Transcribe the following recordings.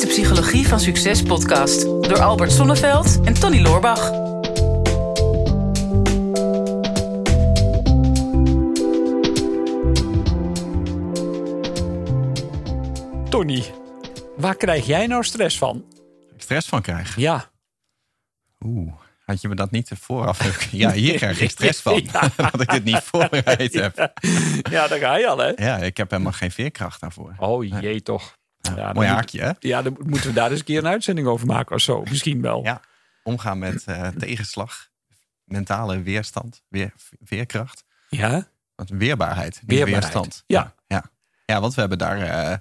is de Psychologie van Succes podcast door Albert Sonneveld en Tony Loorbach. Tony, waar krijg jij nou stress van? Ik stress van krijg. Ja. Oeh, had je me dat niet vooraf? Ja, hier krijg ik stress van. dat ik het niet voorbereid heb. Ja, daar ga je al, hè? Ja, ik heb helemaal geen veerkracht daarvoor. Oh jee, toch. Ja, mooi haakje, hè? Ja, dan moeten we daar eens een keer een uitzending over maken of zo. Misschien wel. Ja, omgaan met eh, tegenslag, mentale weerstand, weer, veerkracht. Ja? Wat weerbaarheid, Weerbaarheid, weerstand. ja. ja. Ja, want we hebben daar eh,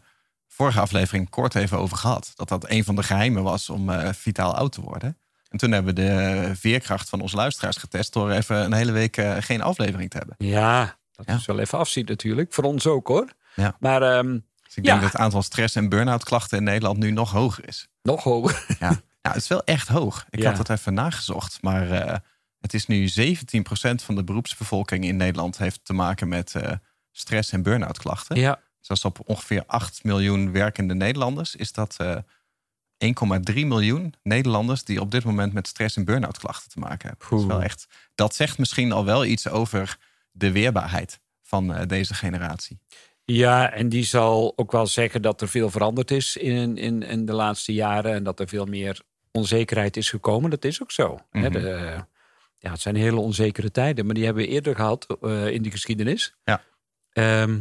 vorige aflevering kort even over gehad. Dat dat een van de geheimen was om eh, vitaal oud te worden. En toen hebben we de veerkracht van onze luisteraars getest... door even een hele week geen aflevering te hebben. Ja, dat Ja. is wel even afzien natuurlijk. Voor ons ook, hoor. Ja. Maar ehm, Dus ik Ja. denk dat het aantal stress- en burn-out klachten in Nederland nu nog hoger is. nog hoger. Ja, ja het is wel echt hoog. Ik Ja. had het even nagezocht, maar eh, het is nu 17% van de beroepsbevolking in Nederland heeft te maken met eh, stress- en burn-out klachten. Ja. Zoals op ongeveer 8 miljoen werkende Nederlanders is dat eh 1,3 miljoen Nederlanders die op dit moment met stress- en burn-out klachten te maken hebben. Dat, is wel echt, dat zegt misschien al wel iets over de weerbaarheid van eh, deze generatie. Ja, en die zal ook wel zeggen dat er veel veranderd is in, in, in de laatste jaren. En dat er veel meer onzekerheid is gekomen. Dat is ook zo. hè. Mhm. De- ja, het zijn hele onzekere tijden. Maar die hebben we eerder gehad eh, in de geschiedenis. Ja. Ehm,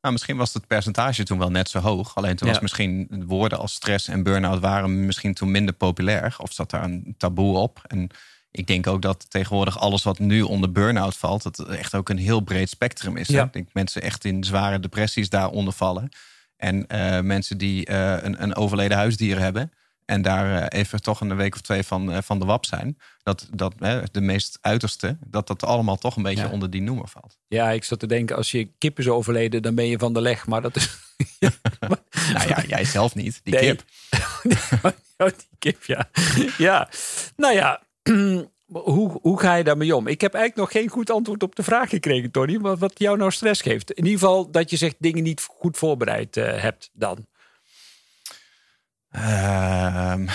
Nou, misschien was het percentage toen wel net zo hoog. Alleen toen Ja. was misschien woorden als stress en burn-out waren misschien toen minder populair. Of zat daar een taboe op. En ik denk ook dat tegenwoordig alles wat nu onder burn-out valt, dat echt ook een heel breed spectrum is. Ja. Ik denk mensen echt in zware depressies daaronder vallen. En eh, mensen die eh, een, een overleden huisdier hebben. En daar eh, even toch een week of twee van, van de wap zijn. Dat, dat de meest uiterste, dat dat allemaal toch een beetje Ja. onder die noemer valt. ja, ik zat te denken, als je kip is overleden, dan ben je van de leg. Maar dat is... Nou ja, jij zelf niet, die Nee. kip. Oh, die kip, ja. Ja, nou ja, hoe, hoe ga je daarmee om? Ik heb eigenlijk nog geen goed antwoord op de vraag gekregen, Tony. Wat, wat jou nou stress geeft. In ieder geval dat je zegt dingen niet goed voorbereid eh, hebt dan. Ehm,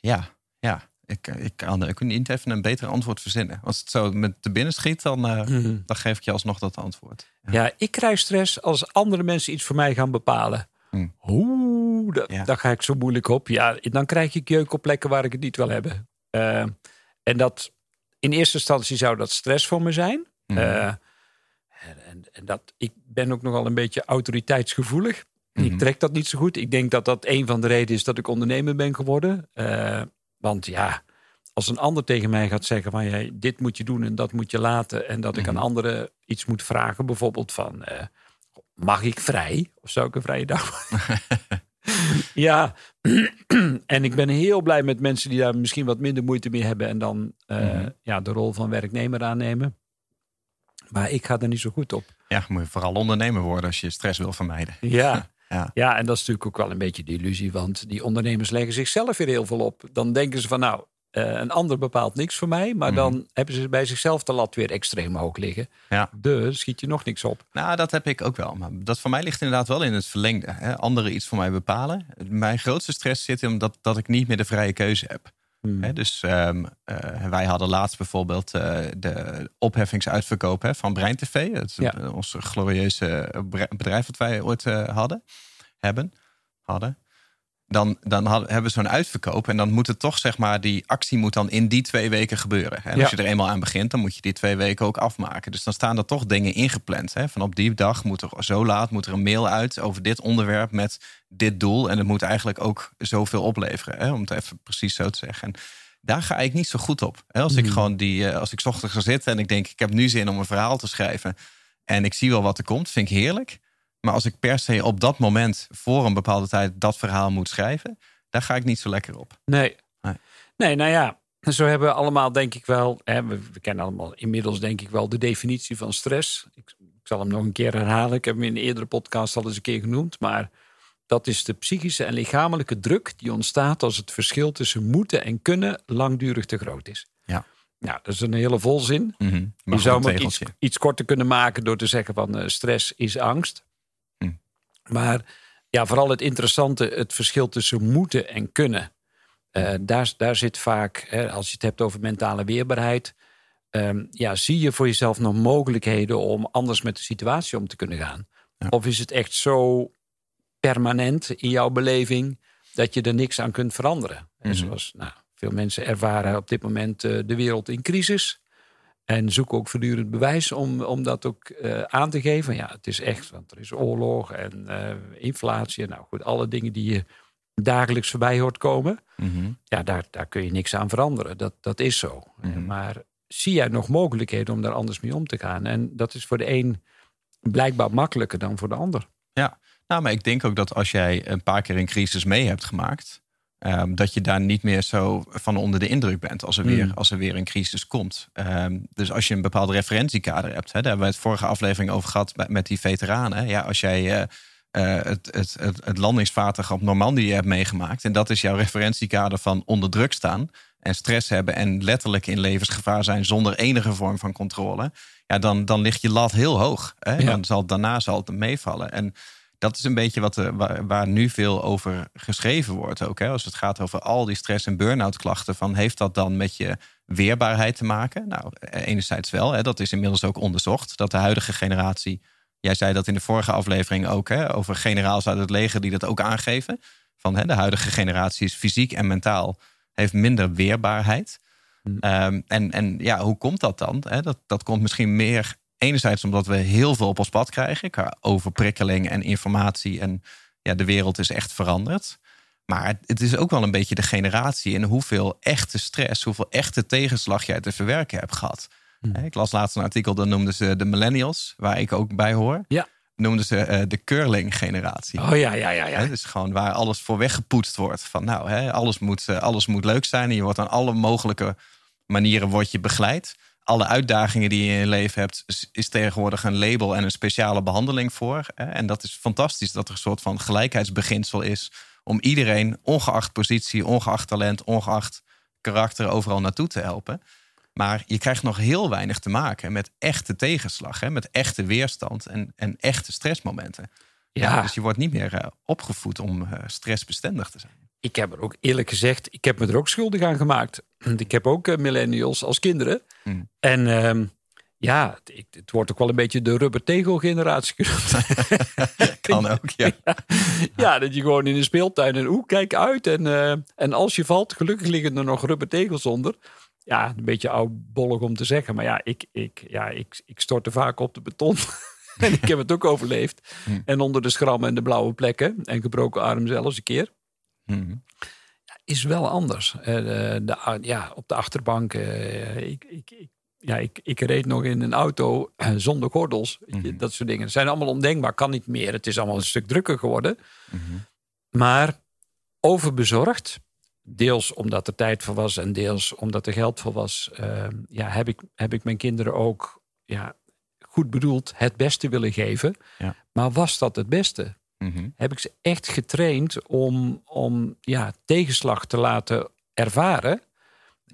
ja, ja. Ik, ik, kan, ik kan niet even een beter antwoord verzinnen. Als het zo met te binnen schiet, dan, eh, dan geef ik je alsnog dat antwoord. Ja. Ja, ik krijg stress als andere mensen iets voor mij gaan bepalen. Hmm. Oeh, da- Ja. daar ga ik zo moeilijk op. Ja, dan krijg ik jeuk op plekken waar ik het niet wil hebben. Eh, en dat in eerste instantie zou dat stress voor me zijn. Mhm. Eh, en, en, en dat, ik ben ook nogal een beetje autoriteitsgevoelig. Mhm. Ik trek dat niet zo goed. Ik denk dat dat een van de redenen is dat ik ondernemer ben geworden. Eh, want ja, als een ander tegen mij gaat zeggen van jij, dit moet je doen en dat moet je laten. En dat ik aan Mhm. anderen iets moet vragen, bijvoorbeeld van eh, mag ik vrij? Of zou ik een vrije dag? ja, en ik ben heel blij met mensen die daar misschien wat minder moeite mee hebben en dan eh, Mhm. ja, de rol van werknemer aannemen. Maar ik ga er niet zo goed op. Ja, moet je vooral ondernemer worden als je stress wil vermijden. Ja. Ja. ja, en dat is natuurlijk ook wel een beetje de illusie, want die ondernemers leggen zichzelf weer heel veel op. Dan denken ze van nou, eh, een ander bepaalt niks voor mij, maar dan hebben ze bij zichzelf de lat weer extreem hoog liggen. Ja. Dus schiet je nog niks op. Nou, dat heb ik ook wel. Maar dat voor mij ligt inderdaad wel in het verlengde. Hè? Anderen iets voor mij bepalen. Mijn grootste stress zit in dat, dat ik niet meer de vrije keuze heb. Hmm. Hè, dus ehm, eh, wij hadden laatst bijvoorbeeld eh, de opheffingsuitverkoop hè, van Brein TV. Het is Ja. ons glorieuze bedrijf dat wij ooit hadden, hebben, hadden. Dan, dan hadden, hebben we zo'n uitverkoop en dan moet het toch, zeg maar, die actie moet dan in die twee weken gebeuren. En Ja. als je er eenmaal aan begint, dan moet je die twee weken ook afmaken. Dus dan staan er toch dingen ingepland. Hè? Van op die dag moet er zo laat moet er een mail uit over dit onderwerp met dit doel. En het moet eigenlijk ook zoveel opleveren, hè? om het even precies zo te zeggen. En daar ga ik niet zo goed op. Hè? Als ik Mhm. gewoon die, eh, als ik 's ochtends ga zitten en ik denk, ik heb nu zin om een verhaal te schrijven. En ik zie wel wat er komt, vind ik heerlijk. Maar als ik per se op dat moment voor een bepaalde tijd dat verhaal moet schrijven, daar ga ik niet zo lekker op. Nee. Nee. Nee, nou ja, zo hebben we allemaal denk ik wel, hè, we, we kennen allemaal inmiddels denk ik wel de definitie van stress. Ik, ik zal hem nog een keer herhalen. Ik heb hem in een eerdere podcast al eens een keer genoemd. Maar dat is de psychische en lichamelijke druk die ontstaat als het verschil tussen moeten en kunnen langdurig te groot is. Ja. Nou, dat is een hele volzin. Mhm. Je Maar zou ook iets, iets korter kunnen maken door te zeggen van eh, stress is angst. Maar ja, vooral het interessante, het verschil tussen moeten en kunnen. Uh, daar, daar zit vaak, hè, als je het hebt over mentale weerbaarheid, um, ja, zie je voor jezelf nog mogelijkheden om anders met de situatie om te kunnen gaan? Of is het echt zo permanent in jouw beleving dat je er niks aan kunt veranderen? En mhm. zoals nou, veel mensen ervaren op dit moment uh, de wereld in crisis. En zoeken ook voortdurend bewijs om, om dat ook uh, aan te geven. Ja, het is echt, want er is oorlog en uh, inflatie. Nou goed, alle dingen die je dagelijks voorbij hoort komen. Mhm. Ja, daar, daar kun je niks aan veranderen. Dat, dat is zo. Mhm. Maar zie jij nog mogelijkheden om daar anders mee om te gaan? En dat is voor de een blijkbaar makkelijker dan voor de ander. Ja, nou, maar ik denk ook dat als jij een paar keer een crisis mee hebt gemaakt, um, dat je daar niet meer zo van onder de indruk bent als er weer, mm. als er weer een crisis komt. Um, dus als je een bepaald referentiekader hebt, hè, daar hebben we het vorige aflevering over gehad met die veteranen. Ja, als jij uh, uh, het, het, het, het landingsvaartuig op Normandië hebt meegemaakt en dat is jouw referentiekader van onder druk staan en stress hebben en letterlijk in levensgevaar zijn zonder enige vorm van controle, ja, dan, dan ligt je lat heel hoog. Hè? Dan zal, daarna zal het meevallen. En dat is een beetje wat, er, waar, waar, nu veel over geschreven wordt ook. Hè? Als het gaat over al die stress- en burn-out klachten. Van, heeft dat dan met je weerbaarheid te maken? Nou, enerzijds wel. Hè? Dat is inmiddels ook onderzocht. Dat de huidige generatie... Jij zei dat in de vorige aflevering ook. Hè? Over generaals uit het leger die dat ook aangeven. Van hè, de huidige generatie is fysiek en mentaal... heeft minder weerbaarheid. Hm. Ehm, en, en ja, hoe komt dat dan? Hè? Dat, dat komt misschien meer Enerzijds omdat we heel veel op ons pad krijgen qua overprikkeling en informatie. En ja, de wereld is echt veranderd. Maar het is ook wel een beetje de generatie en hoeveel echte stress, hoeveel echte tegenslag jij te verwerken hebt gehad. Hmm. Ik las laatst een artikel, dat noemden ze de millennials, waar ik ook bij hoor. Ja. Noemden ze uh, de curling-generatie. Oh ja, ja, ja. ja. dus gewoon waar alles voor weggepoetst wordt. Van nou, hè, alles, moet, uh, alles moet leuk zijn. En je wordt aan alle mogelijke manieren wordt je begeleid alle uitdagingen die je in je leven hebt, is tegenwoordig een label en een speciale behandeling voor. En dat is fantastisch dat er een soort van gelijkheidsbeginsel is om iedereen, ongeacht positie, ongeacht talent, ongeacht karakter, overal naartoe te helpen. Maar je krijgt nog heel weinig te maken met echte tegenslag, hè? met echte weerstand en, en echte stressmomenten. Ja. dus je wordt niet meer eh, opgevoed om uh, stressbestendig te zijn ik heb er ook eerlijk gezegd, ik heb me er ook schuldig aan gemaakt. Ik heb ook uh, millennials als kinderen. Hmm. En uh, ja, het, het, wordt ook wel een beetje de rubbertegel-generatie kan ook, ja. ja. dat je gewoon in de speeltuin en oeh, kijk uit. En, uh, en als je valt, gelukkig liggen er nog rubbertegels onder. Ja, een beetje oudbollig om te zeggen. Maar ja, ik, ik, ja, ik, ik stortte vaak op de beton. en ik heb het ook overleefd. Hmm. En onder de schrammen en de blauwe plekken. En gebroken arm zelfs een keer. Mhm. is wel anders. Uh, de, ja, op de achterbank. Uh, ik, ik, ik, ja, ik, ik reed nog in een auto zonder gordels. Mhm. Dat soort dingen. zijn allemaal ondenkbaar. Kan niet meer. Het is allemaal een stuk drukker geworden. Mhm. Maar overbezorgd. Deels omdat er tijd voor was en deels omdat er geld voor was. Ehm, ja, heb, ik, heb ik mijn kinderen ook ja, goed bedoeld het beste willen geven. Ja. Maar was dat het beste? Mhm. Heb ik ze echt getraind om, om ja, tegenslag te laten ervaren.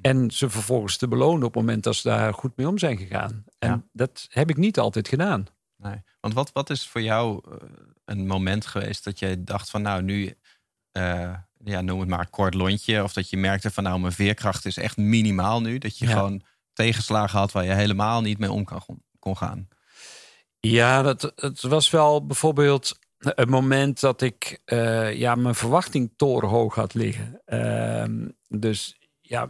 En ze vervolgens te belonen op het moment dat ze daar goed mee om zijn gegaan. En dat heb ik niet altijd gedaan. Nee. Want wat, wat is voor jou eh, een moment geweest dat je dacht van nou nu, uh, ja, noem het maar kort lontje. Of dat je merkte van nou mijn veerkracht is echt minimaal nu. Dat je gewoon tegenslagen had waar je helemaal niet mee om kan, kon gaan. Ja, dat, het was wel bijvoorbeeld het moment dat ik uh, ja, mijn verwachting torenhoog had liggen. Uh, dus ja,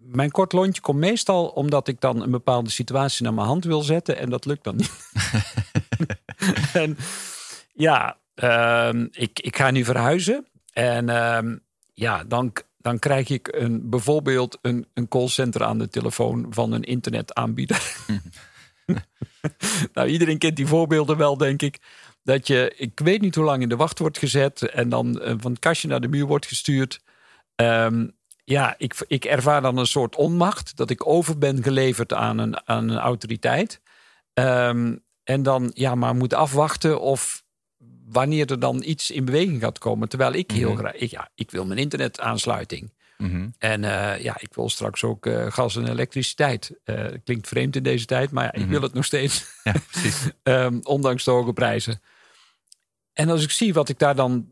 mijn kort lontje komt meestal omdat ik dan een bepaalde situatie naar mijn hand wil zetten en dat lukt dan niet. en ja, uh, ik, ik ga nu verhuizen en ehm, ja, dan, dan krijg ik een, bijvoorbeeld een, een callcenter aan de telefoon van een internetaanbieder. nou, iedereen kent die voorbeelden wel, denk ik. Dat je, ik weet niet hoe lang in de wacht wordt gezet en dan uh, van het kastje naar de muur wordt gestuurd. Um, ja, ik, ik ervaar dan een soort onmacht. Dat ik over ben geleverd aan een, aan een autoriteit. Um, en dan ja, maar moet afwachten of wanneer er dan iets in beweging gaat komen. Terwijl ik heel mhm. graag, ik, ja, ik wil mijn Mhm. En uh, ja, ik wil straks ook uh, gas en elektriciteit. Uh, klinkt vreemd in deze tijd, maar ja, ik mhm. wil het nog steeds. Ja, um, ondanks de hoge prijzen. en als ik zie wat ik daar dan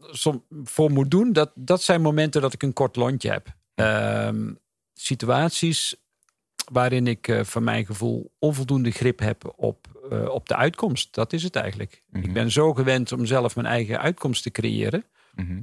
voor moet doen, dat, dat zijn momenten dat ik een kort lontje heb. Ehm, situaties waarin ik eh, van mijn gevoel onvoldoende grip heb op, eh, op de uitkomst. Dat is het eigenlijk. Mhm. Ik ben zo gewend om zelf mijn eigen uitkomst te creëren. Mhm.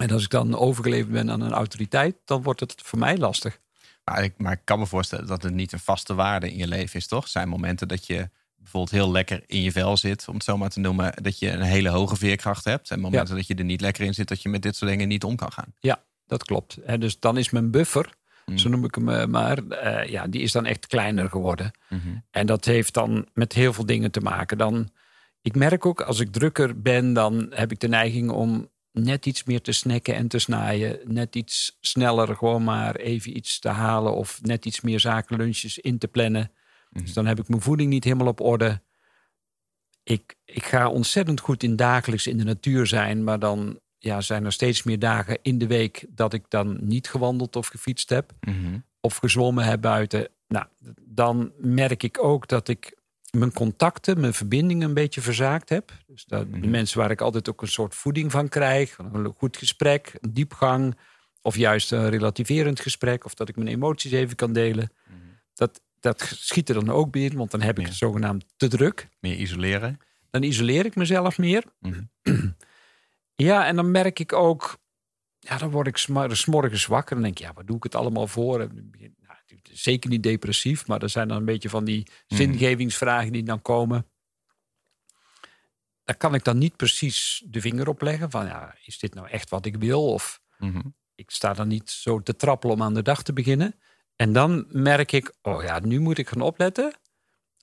En als ik dan overgeleverd ben aan een autoriteit, dan wordt het voor mij lastig. Maar ik, maar ik kan me voorstellen dat het niet een vaste waarde in je leven is, toch? Er zijn momenten dat je bijvoorbeeld heel lekker in je vel zit, om het zo maar te noemen, dat je een hele hoge veerkracht hebt. En momenten dat je er niet lekker in zit, dat je met dit soort dingen niet om kan gaan. Ja, dat klopt. En dus dan is mijn buffer, Mm. zo noem ik hem eh, maar, eh, ja, die is dan echt kleiner geworden. Mhm. En dat heeft dan met heel veel dingen te maken. Dan, ik merk ook, als ik drukker ben, dan heb ik de neiging om net iets meer te snacken en te snaaien. Net iets sneller gewoon maar even iets te halen. Of net iets meer zakenlunches in te plannen. Mhm. Dus dan heb ik mijn voeding niet helemaal op orde. Ik, ik ga ontzettend goed in dagelijks in de natuur zijn. Maar dan ja, zijn er steeds meer dagen in de week dat ik dan niet gewandeld of gefietst heb Mhm. of gezwommen heb buiten. Nou, dan merk ik ook dat ik mijn contacten, mijn verbindingen een beetje verzaakt heb. Dus dat de Mhm. mensen waar ik altijd ook een soort voeding van krijg, een goed gesprek, een diepgang, of juist een relativerend gesprek, of dat ik mijn emoties even kan delen. Dat, dat schiet er dan ook binnen, want dan heb ik het zogenaamd te druk. Meer isoleren. Dan isoleer ik mezelf meer. Mhm. Ja, en dan merk ik ook, ja, dan word ik sm- smorgens wakker. Dan denk ik, ja, waar doe ik het allemaal voor? En zeker niet depressief, maar er zijn dan een beetje van die Mhm. zingevingsvragen die dan komen. Daar kan ik dan niet precies de vinger op leggen van, ja, is dit nou echt wat ik wil? Of Mhm. ik sta dan niet zo te trappelen om aan de dag te beginnen. En dan merk ik, oh ja, nu moet ik gaan opletten.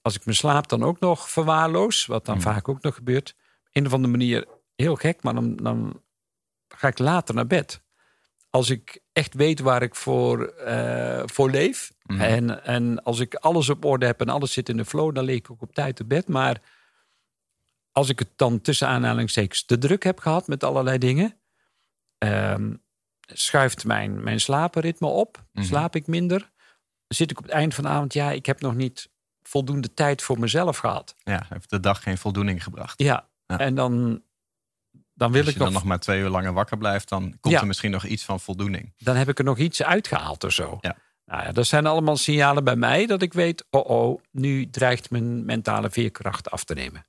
Als ik mijn slaap dan ook nog verwaarloos, wat dan Mm. vaak ook nog gebeurt. Op een of andere manier heel gek, maar dan, dan ga ik later naar bed. Als ik echt weet waar ik voor, eh, voor leef. Mhm. En, en als ik alles op orde heb en alles zit in de flow, dan lig ik ook op tijd te bed. Maar als ik het dan tussen aanhalingstekens te druk heb gehad met allerlei dingen, ehm, schuift mijn, mijn slapenritme op. Mhm. Slaap ik minder. Dan zit ik op het eind van de avond, ja, ik heb nog niet voldoende tijd voor mezelf gehad. Ja, heeft de dag geen voldoening gebracht. Ja, Ja. en dan, dan wil Als ik je dan nog, nog maar twee uur langer wakker blijft, dan komt Ja. er misschien nog iets van voldoening. dan heb ik er nog iets uitgehaald of zo. Ja. Nou ja, dat zijn allemaal signalen bij mij dat ik weet, oh oh, nu dreigt mijn mentale veerkracht af te nemen.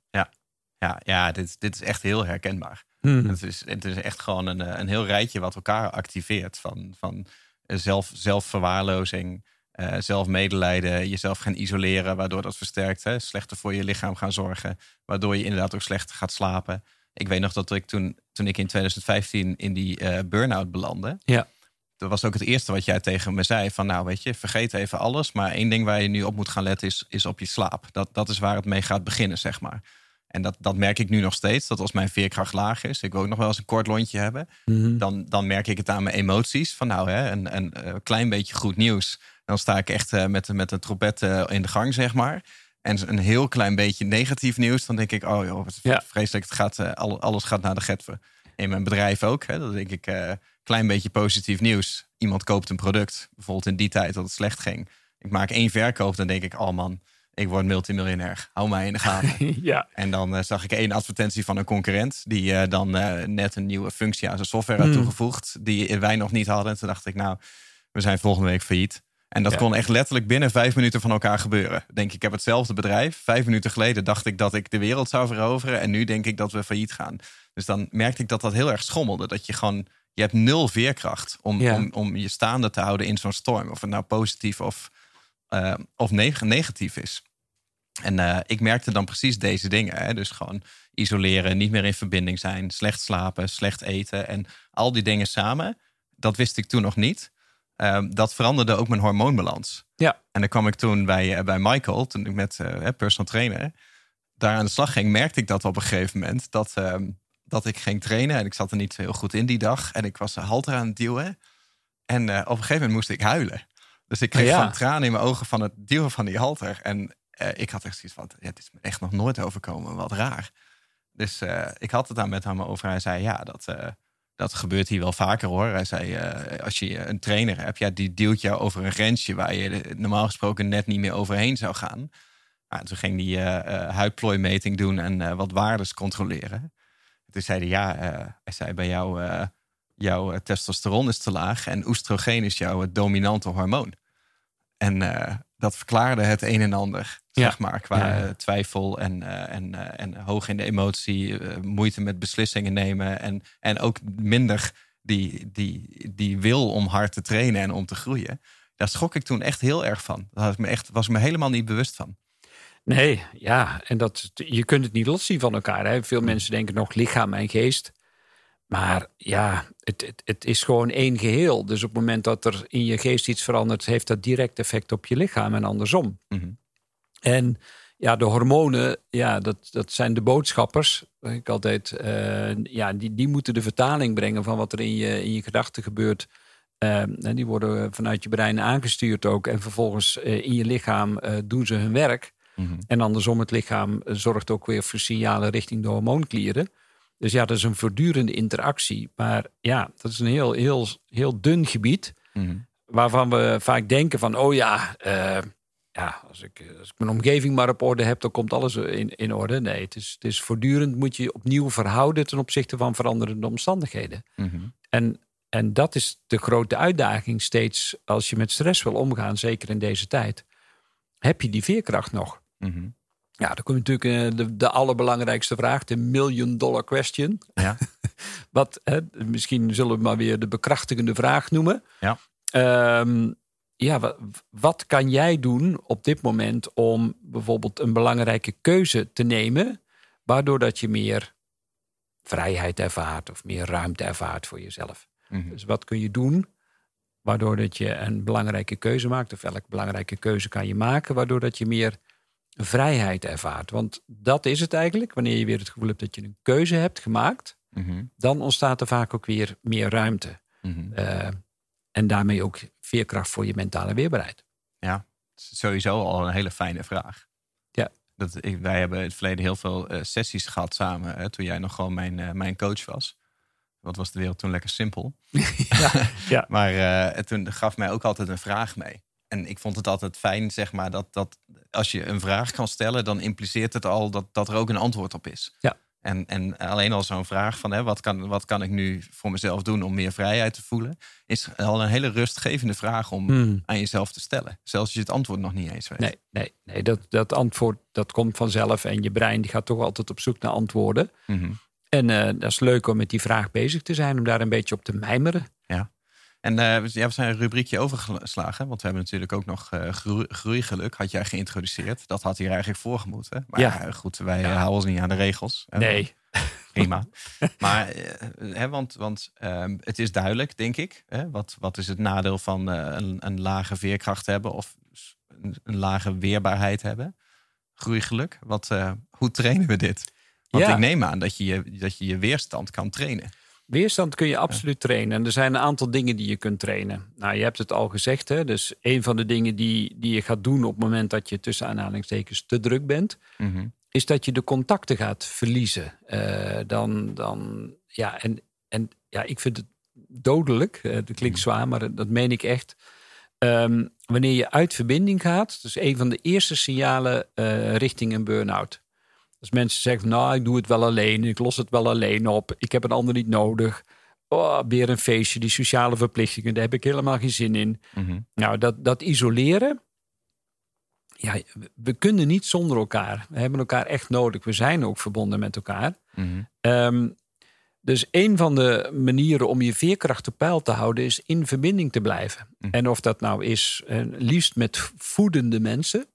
Ja, ja dit, dit is echt heel herkenbaar. Hmm. Het, is, het is echt gewoon een, eh, een heel rijtje wat elkaar activeert. Van, van eh, zelf, zelfverwaarlozing, eh zelfmedelijden, jezelf gaan isoleren, waardoor dat versterkt. Hè? Slechter voor je lichaam gaan zorgen, waardoor je inderdaad ook slechter gaat slapen. Ik weet nog dat ik toen, toen ik in 2015 in die eh burn-out belandde. Ja. Dat was ook het eerste wat jij tegen me zei. Van nou, weet je, vergeet even alles. Maar één ding waar je nu op moet gaan letten is, is op je slaap. Dat, dat is waar het mee gaat beginnen, zeg maar. En dat, dat merk ik nu nog steeds. Dat als mijn veerkracht laag is, ik wil ook nog wel eens een kort lontje hebben. Mhm. Dan, dan merk ik het aan mijn emoties. Van nou, hè, een, een, eh, klein beetje goed nieuws. Dan sta ik echt eh, met, met een trompet in de gang, zeg maar. En een heel klein beetje negatief nieuws. Dan denk ik, oh joh, wat Ja. vreselijk. Het gaat, eh, alle- alles gaat naar de getver. In mijn bedrijf ook. Hè, dan denk ik, eh, klein beetje positief nieuws. Iemand koopt een product. Bijvoorbeeld in die tijd dat het slecht ging. Ik maak één verkoop. Dan denk ik, oh man, ik word multimiljonair. Hou mij in de gaten. ja. En dan eh, zag ik één advertentie van een concurrent. Die dan net een nieuwe functie aan zijn software had Hmm. toegevoegd. Die wij nog niet hadden. En toen dacht ik, nou, we zijn volgende week failliet. En dat Ja. kon echt letterlijk binnen vijf minuten van elkaar gebeuren. Denk ik, ik heb hetzelfde bedrijf. Vijf minuten geleden dacht ik dat ik de wereld zou veroveren. En nu denk ik dat we failliet gaan. Dus dan merkte ik dat dat heel erg schommelde. Dat je gewoon, je hebt nul veerkracht om, Ja. om, om je staande te houden in zo'n storm. Of het nou positief of, eh, of neg- negatief is. En eh, ik merkte dan precies deze dingen. Hè? Dus gewoon isoleren, niet meer in verbinding zijn, slecht slapen, slecht eten. En al die dingen samen, dat wist ik toen nog niet. Ehm, dat veranderde ook mijn hormoonbalans. Ja. En dan kwam ik toen bij, eh, bij Michael, toen ik met eh, personal trainer daar aan de slag ging, merkte ik dat op een gegeven moment. Dat, ehm, dat ik ging trainen en ik zat er niet heel goed in die dag. En ik was een halter aan het duwen. En eh, op een gegeven moment moest ik huilen. Dus ik kreeg Oh ja. van tranen in mijn ogen van het duwen van die halter. En ik had echt zoiets van, ja, dit is me echt nog nooit overkomen. Wat raar. Dus ik had het daar met hem over. Hij zei, ja, dat, dat gebeurt hier wel vaker hoor. Hij zei, eh, als je een trainer hebt, ja, die duwt jou over een grensje... waar je normaal gesproken net niet meer overheen zou gaan. Nou, toen ging die eh, eh, huidplooimeting doen en wat waardes controleren. Toen zei hij, ja, hij zei bij jou, jouw testosteron is te laag en oestrogeen is jouw dominante hormoon. En dat verklaarde het een en ander, zeg maar, qua twijfel en, en, en hoog in de emotie, moeite met beslissingen nemen en, en ook minder die, die, die wil om hard te trainen en om te groeien. Daar schrok ik toen echt heel erg van. Daar was me, echt, was me helemaal niet bewust van. Nee, ja, en dat, je kunt het niet loszien van elkaar. Hè? Veel mensen denken nog lichaam en geest. Maar ja, het, het, het, is gewoon één geheel. Dus op het moment dat er in je geest iets verandert, heeft dat direct effect op je lichaam en andersom. Mhm. En ja, de hormonen, ja, dat, dat zijn de boodschappers. Ik altijd, uh, ja, die, die moeten de vertaling brengen van wat er in je, in je gedachten gebeurt. Uh, die worden vanuit je brein aangestuurd ook. En vervolgens uh, in je lichaam doen ze hun werk. Mhm. En andersom, het lichaam zorgt ook weer voor signalen richting de hormoonklieren. Dus ja, dat is een voortdurende interactie. Maar ja, dat is een heel, heel, heel dun gebied. Mhm. Waarvan we vaak denken van, oh ja, ja als, ik, als ik mijn omgeving maar op orde heb, dan komt alles in, in orde. Nee, het is, het is voortdurend moet je opnieuw verhouden ten opzichte van veranderende omstandigheden. Mhm. En, en dat is de grote uitdaging steeds als je met stress wil omgaan, zeker in deze tijd. Heb je die veerkracht nog? Mhm. Ja, dan komt natuurlijk eh, de, de allerbelangrijkste vraag, de million dollar question. Ja. Wat, hè, misschien zullen we maar weer de bekrachtigende vraag noemen. Ja. Ehm, ja, wat, wat, kan jij doen op dit moment om bijvoorbeeld een belangrijke keuze te nemen, waardoor dat je meer vrijheid ervaart of meer ruimte ervaart voor jezelf? Mhm. Dus wat kun je doen waardoor dat je een belangrijke keuze maakt, of welke belangrijke keuze kan je maken, waardoor dat je meer vrijheid ervaart. Want dat is het eigenlijk. Wanneer je weer het gevoel hebt dat je een keuze hebt gemaakt, Mhm. dan ontstaat er vaak ook weer meer ruimte. Eh, en daarmee ook veerkracht voor je mentale weerbaarheid. Ja, sowieso al een hele fijne vraag. Ja. Dat, ik, wij hebben in het verleden heel veel eh, sessies gehad samen. Hè, toen jij nog gewoon mijn, eh, mijn coach was. Wat was de wereld toen lekker simpel. ja, ja. Maar eh, toen gaf mij ook altijd een vraag mee. En ik vond het altijd fijn, zeg maar, dat, dat als je een vraag kan stellen, dan impliceert het al dat, dat er ook een antwoord op is. Ja. En, en alleen al zo'n vraag van hè, wat, kan, wat kan ik nu voor mezelf doen om meer vrijheid te voelen, is al een hele rustgevende vraag om Hmm. aan jezelf te stellen. Zelfs als je het antwoord nog niet eens weet. Nee, nee, nee dat, dat antwoord dat komt vanzelf. En je brein die gaat toch altijd op zoek naar antwoorden. Mhm. En eh, dat is leuk om met die vraag bezig te zijn, om daar een beetje op te mijmeren. En eh, we- ja, we zijn een rubriekje overgeslagen. Want we hebben natuurlijk ook nog eh, groei, groeigeluk. Had jij geïntroduceerd. Dat had hier eigenlijk voorgemoeten. Maar Ja. ja. goed, wij Ja. eh, houden ons niet aan de regels. Nee, Prima. maar eh, hè, want, want ehm, het is duidelijk, denk ik. Hè, wat, wat is het nadeel van eh, een, een lage veerkracht hebben of een, een lage weerbaarheid hebben? Groeigeluk. Wat, eh, hoe trainen we dit? Want Ja. ik neem aan dat je, je dat je je weerstand kan trainen. Weerstand kun je absoluut trainen. En er zijn een aantal dingen die je kunt trainen. Nou, je hebt het al gezegd. Hè? Dus een van de dingen die, die je gaat doen op het moment dat je tussen aanhalingstekens te druk bent, Mhm. is dat je de contacten gaat verliezen. Eh, dan, dan, ja, en, en ja, ik vind het dodelijk. Eh, dat klinkt zwaar, maar dat, meen ik echt. Ehm, wanneer je uit verbinding gaat, is een van de eerste signalen eh, richting een burn-out. Als mensen zeggen, nou, ik doe het wel alleen, ik los het wel alleen op, ik heb een ander niet nodig. Oh, weer een feestje, die sociale verplichtingen, daar heb ik helemaal geen zin in. Mhm. Nou, dat, dat isoleren. Ja, we- kunnen niet zonder elkaar. We hebben elkaar echt nodig. We zijn ook verbonden met elkaar. Mhm. Ehm, dus een van de manieren om je veerkracht op peil te houden is in verbinding te blijven. Mhm. En of dat nou is, eh, liefst met voedende mensen.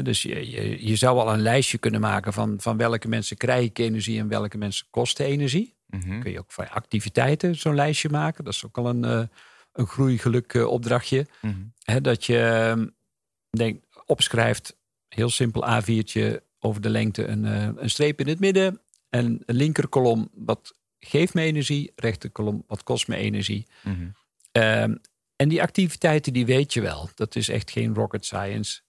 Dus je, je, je zou al een lijstje kunnen maken van, van welke mensen krijg ik energie en welke mensen kosten energie. Mhm. Kun je ook van activiteiten zo'n lijstje maken. Dat is ook al een, eh, een groeigeluk eh, opdrachtje. Mhm. Dat je ehm, denk, opschrijft, heel simpel A4'tje over de lengte, een, eh, een streep in het midden. En een linkerkolom, wat geeft me energie. Rechterkolom, wat kost me energie. Mhm. Ehm, en die activiteiten, die weet je wel. Dat is echt geen rocket science.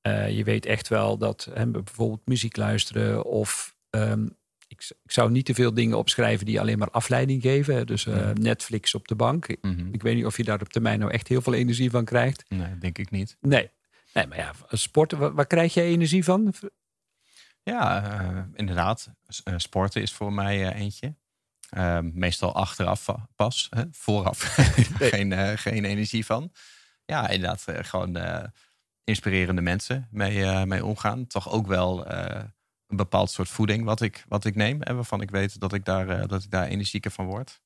Eh, je weet echt wel dat hè, bijvoorbeeld muziek luisteren of... ehm, ik, ik zou niet te veel dingen opschrijven die alleen maar afleiding geven. hè. Dus eh, Mhm. Netflix op de bank. Mhm. Ik weet niet of je daar op termijn nou echt heel veel energie van krijgt. Nee, denk ik niet. Nee. Nee, maar ja, sporten, waar, waar krijg jij energie van? Ja, uh, inderdaad. sporten is voor mij eentje. Ehm, meestal achteraf pas, hè? vooraf geen, geen energie van. Ja, inderdaad, gewoon inspirerende mensen mee, mee omgaan. Toch ook wel een bepaald soort voeding wat ik, wat ik neem. En waarvan ik weet dat ik daar, dat ik daar energieker van word.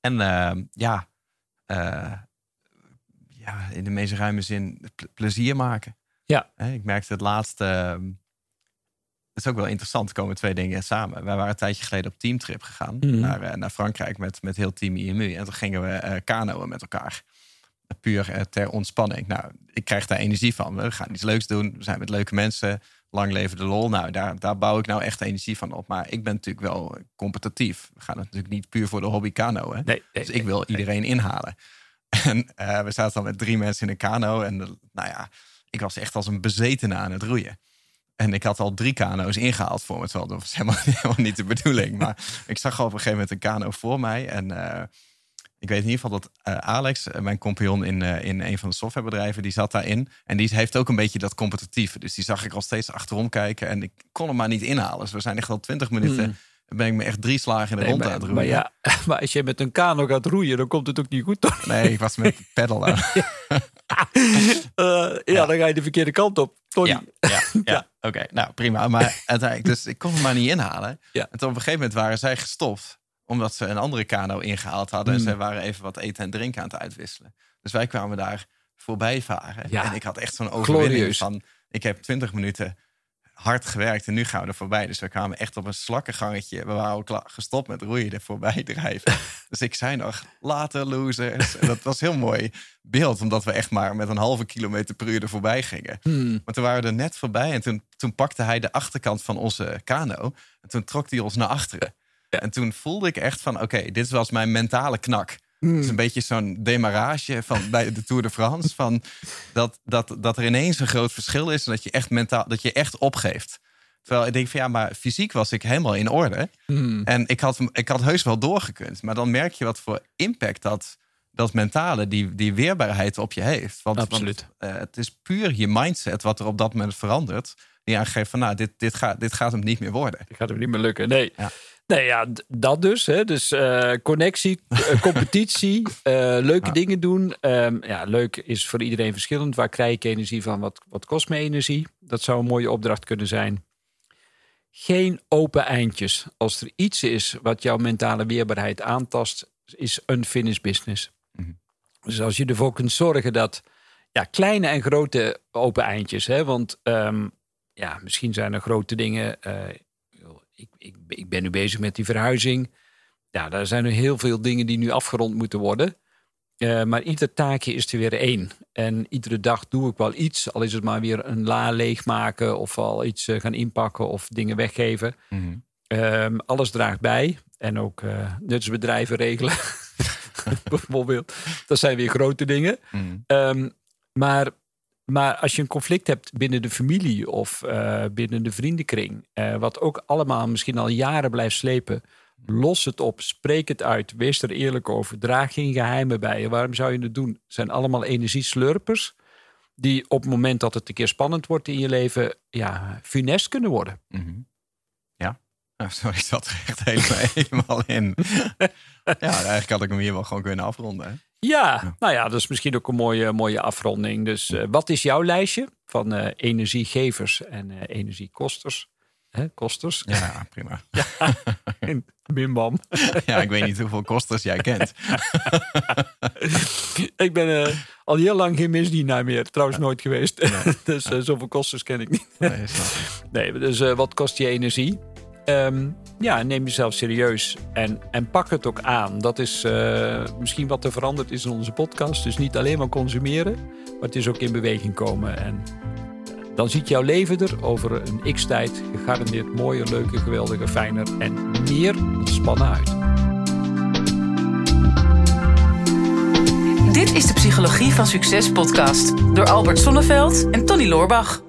En ehm, ja, ja, in de meest ruime zin plezier maken. Ja. Ik merkte het laatste. Ehm, het is ook wel interessant, er komen twee dingen samen. Wij waren een tijdje geleden op teamtrip gegaan mhm. naar, eh, naar Frankrijk met, met heel team IMU. En toen gingen we uh, kanoën met elkaar. Puur uh, ter ontspanning. Nou, ik krijg daar energie van. We gaan iets leuks doen. We zijn met leuke mensen. Lang leven de lol. Nou, daar, daar bouw ik nou echt energie van op. Maar ik ben natuurlijk wel competitief. We gaan het natuurlijk niet puur voor de hobby kanoën. Nee, dus ik wil iedereen inhalen. En we zaten dan met drie mensen in een kano. En nou ja, ik was echt als een bezetene aan het roeien. En ik had al drie kano's ingehaald voor me. Terwijl dat was helemaal, helemaal niet de bedoeling. Maar ik zag op een gegeven moment een kano voor mij. En uh, ik weet in ieder geval dat uh, Alex, eh, mijn compagnon in, in een van de softwarebedrijven, die zat daarin. En die heeft ook een beetje dat competitieve. Dus die zag ik al steeds achterom kijken. En ik kon hem maar niet inhalen. Dus we zijn echt al twintig minuten. Hmm. ben ik me echt drie slagen in de rond aan het roeien. Maar, ja, maar als je met een kano gaat roeien, dan komt het ook niet goed. Toch? Nee, ik was met pedal aan. uh, ja, dan ga je de verkeerde kant op. Ja, ja, ja. oké. Nou, prima. Maar uiteindelijk, dus ik kon hem maar niet inhalen. Ja. En toen op een gegeven moment waren zij gestopt. Omdat ze een andere kano ingehaald hadden. En hmm. zij waren even wat eten en drinken aan het uitwisselen. Dus wij kwamen daar voorbij varen. Ja. En ik had echt zo'n overwinning van... Ik heb twintig minuten hard gewerkt en nu gaan we er voorbij. Dus we kwamen echt op een slakkengangetje. We waren ook gestopt met roeien er voorbij drijven. dus ik zei nog, later losers. En dat was heel mooi beeld, omdat we echt maar met een halve kilometer per uur er voorbij gingen. Hmm. Maar toen waren we er net voorbij en toen, toen pakte hij de achterkant van onze kano. En toen trok hij ons naar achteren. En toen voelde ik echt van, oké, dit was mijn mentale knak. Het is een beetje zo'n demarage van bij de Tour de France. Van dat, dat, dat er ineens een groot verschil is en dat je echt mentaal, dat je echt opgeeft. Terwijl ik denk van ja, maar fysiek was ik helemaal in orde. Hmm. En ik had, ik had heus wel doorgekund. Maar dan merk je wat voor impact dat, dat mentale, die, die weerbaarheid op je heeft. Want, Absoluut. Want, uh, het is puur je mindset wat er op dat moment verandert. Die aangeeft van nou, dit, dit, gaat, dit gaat hem niet meer worden. Dit gaat hem niet meer lukken. Nee. Ja. Nee, ja, dat dus. Hè. Dus uh, connectie, uh, competitie, uh, leuke ja. dingen doen. Um, ja, leuk is voor iedereen verschillend. Waar krijg ik energie van? Wat, wat kost me energie? Dat zou een mooie opdracht kunnen zijn. Geen open eindjes. Als er iets is wat jouw mentale weerbaarheid aantast, is unfinished business. Mm -hmm. Dus als je ervoor kunt zorgen dat ja, kleine en grote open eindjes. Hè, want um, ja, misschien zijn er grote dingen ik, ik, ik ben nu bezig met die verhuizing. Ja, daar zijn er heel veel dingen die nu afgerond moeten worden. Uh, maar ieder taakje is er weer één. En iedere dag doe ik wel iets. Al is het maar weer een la leegmaken. Of al iets uh, gaan inpakken of dingen weggeven. Mm -hmm. um, alles draagt bij. En ook uh, nutsbedrijven regelen. Bijvoorbeeld. Dat zijn weer grote dingen. Mm -hmm. um, maar maar als je een conflict hebt binnen de familie of uh, binnen de vriendenkring, uh, wat ook allemaal misschien al jaren blijft slepen, los het op, spreek het uit, wees er eerlijk over, draag geen geheimen bij je. Waarom zou je het doen? Het zijn allemaal energieslurpers die op het moment dat het een keer spannend wordt in je leven, ja, funest kunnen worden. Mm. Oh, sorry, ik zat er echt helemaal, helemaal in. ja, eigenlijk had ik hem hier wel gewoon kunnen afronden. Hè? Ja, ja, nou ja, dat is misschien ook een mooie, mooie afronding. Dus uh, wat is jouw lijstje van uh, energiegevers en uh, energiekosters? Hè, kosters? Ja, prima. ja, bimbam. ja, ik weet niet hoeveel kosters jij kent. ik ben al heel lang geen misdienaar meer. Trouwens nooit geweest. Dus zoveel kosters ken ik niet. nee, nee, dus wat kost je energie? Um, ja, neem jezelf serieus en, en pak het ook aan. Dat is uh, misschien wat er veranderd is in onze podcast. Dus niet alleen maar consumeren, maar het is ook in beweging komen. En dan ziet jouw leven er over een x-tijd gegarandeerd mooier, leuker, geweldiger, fijner en meer ontspannen uit. Dit is de Psychologie van Succes podcast door Albert Sonneveld en Tony Loorbach.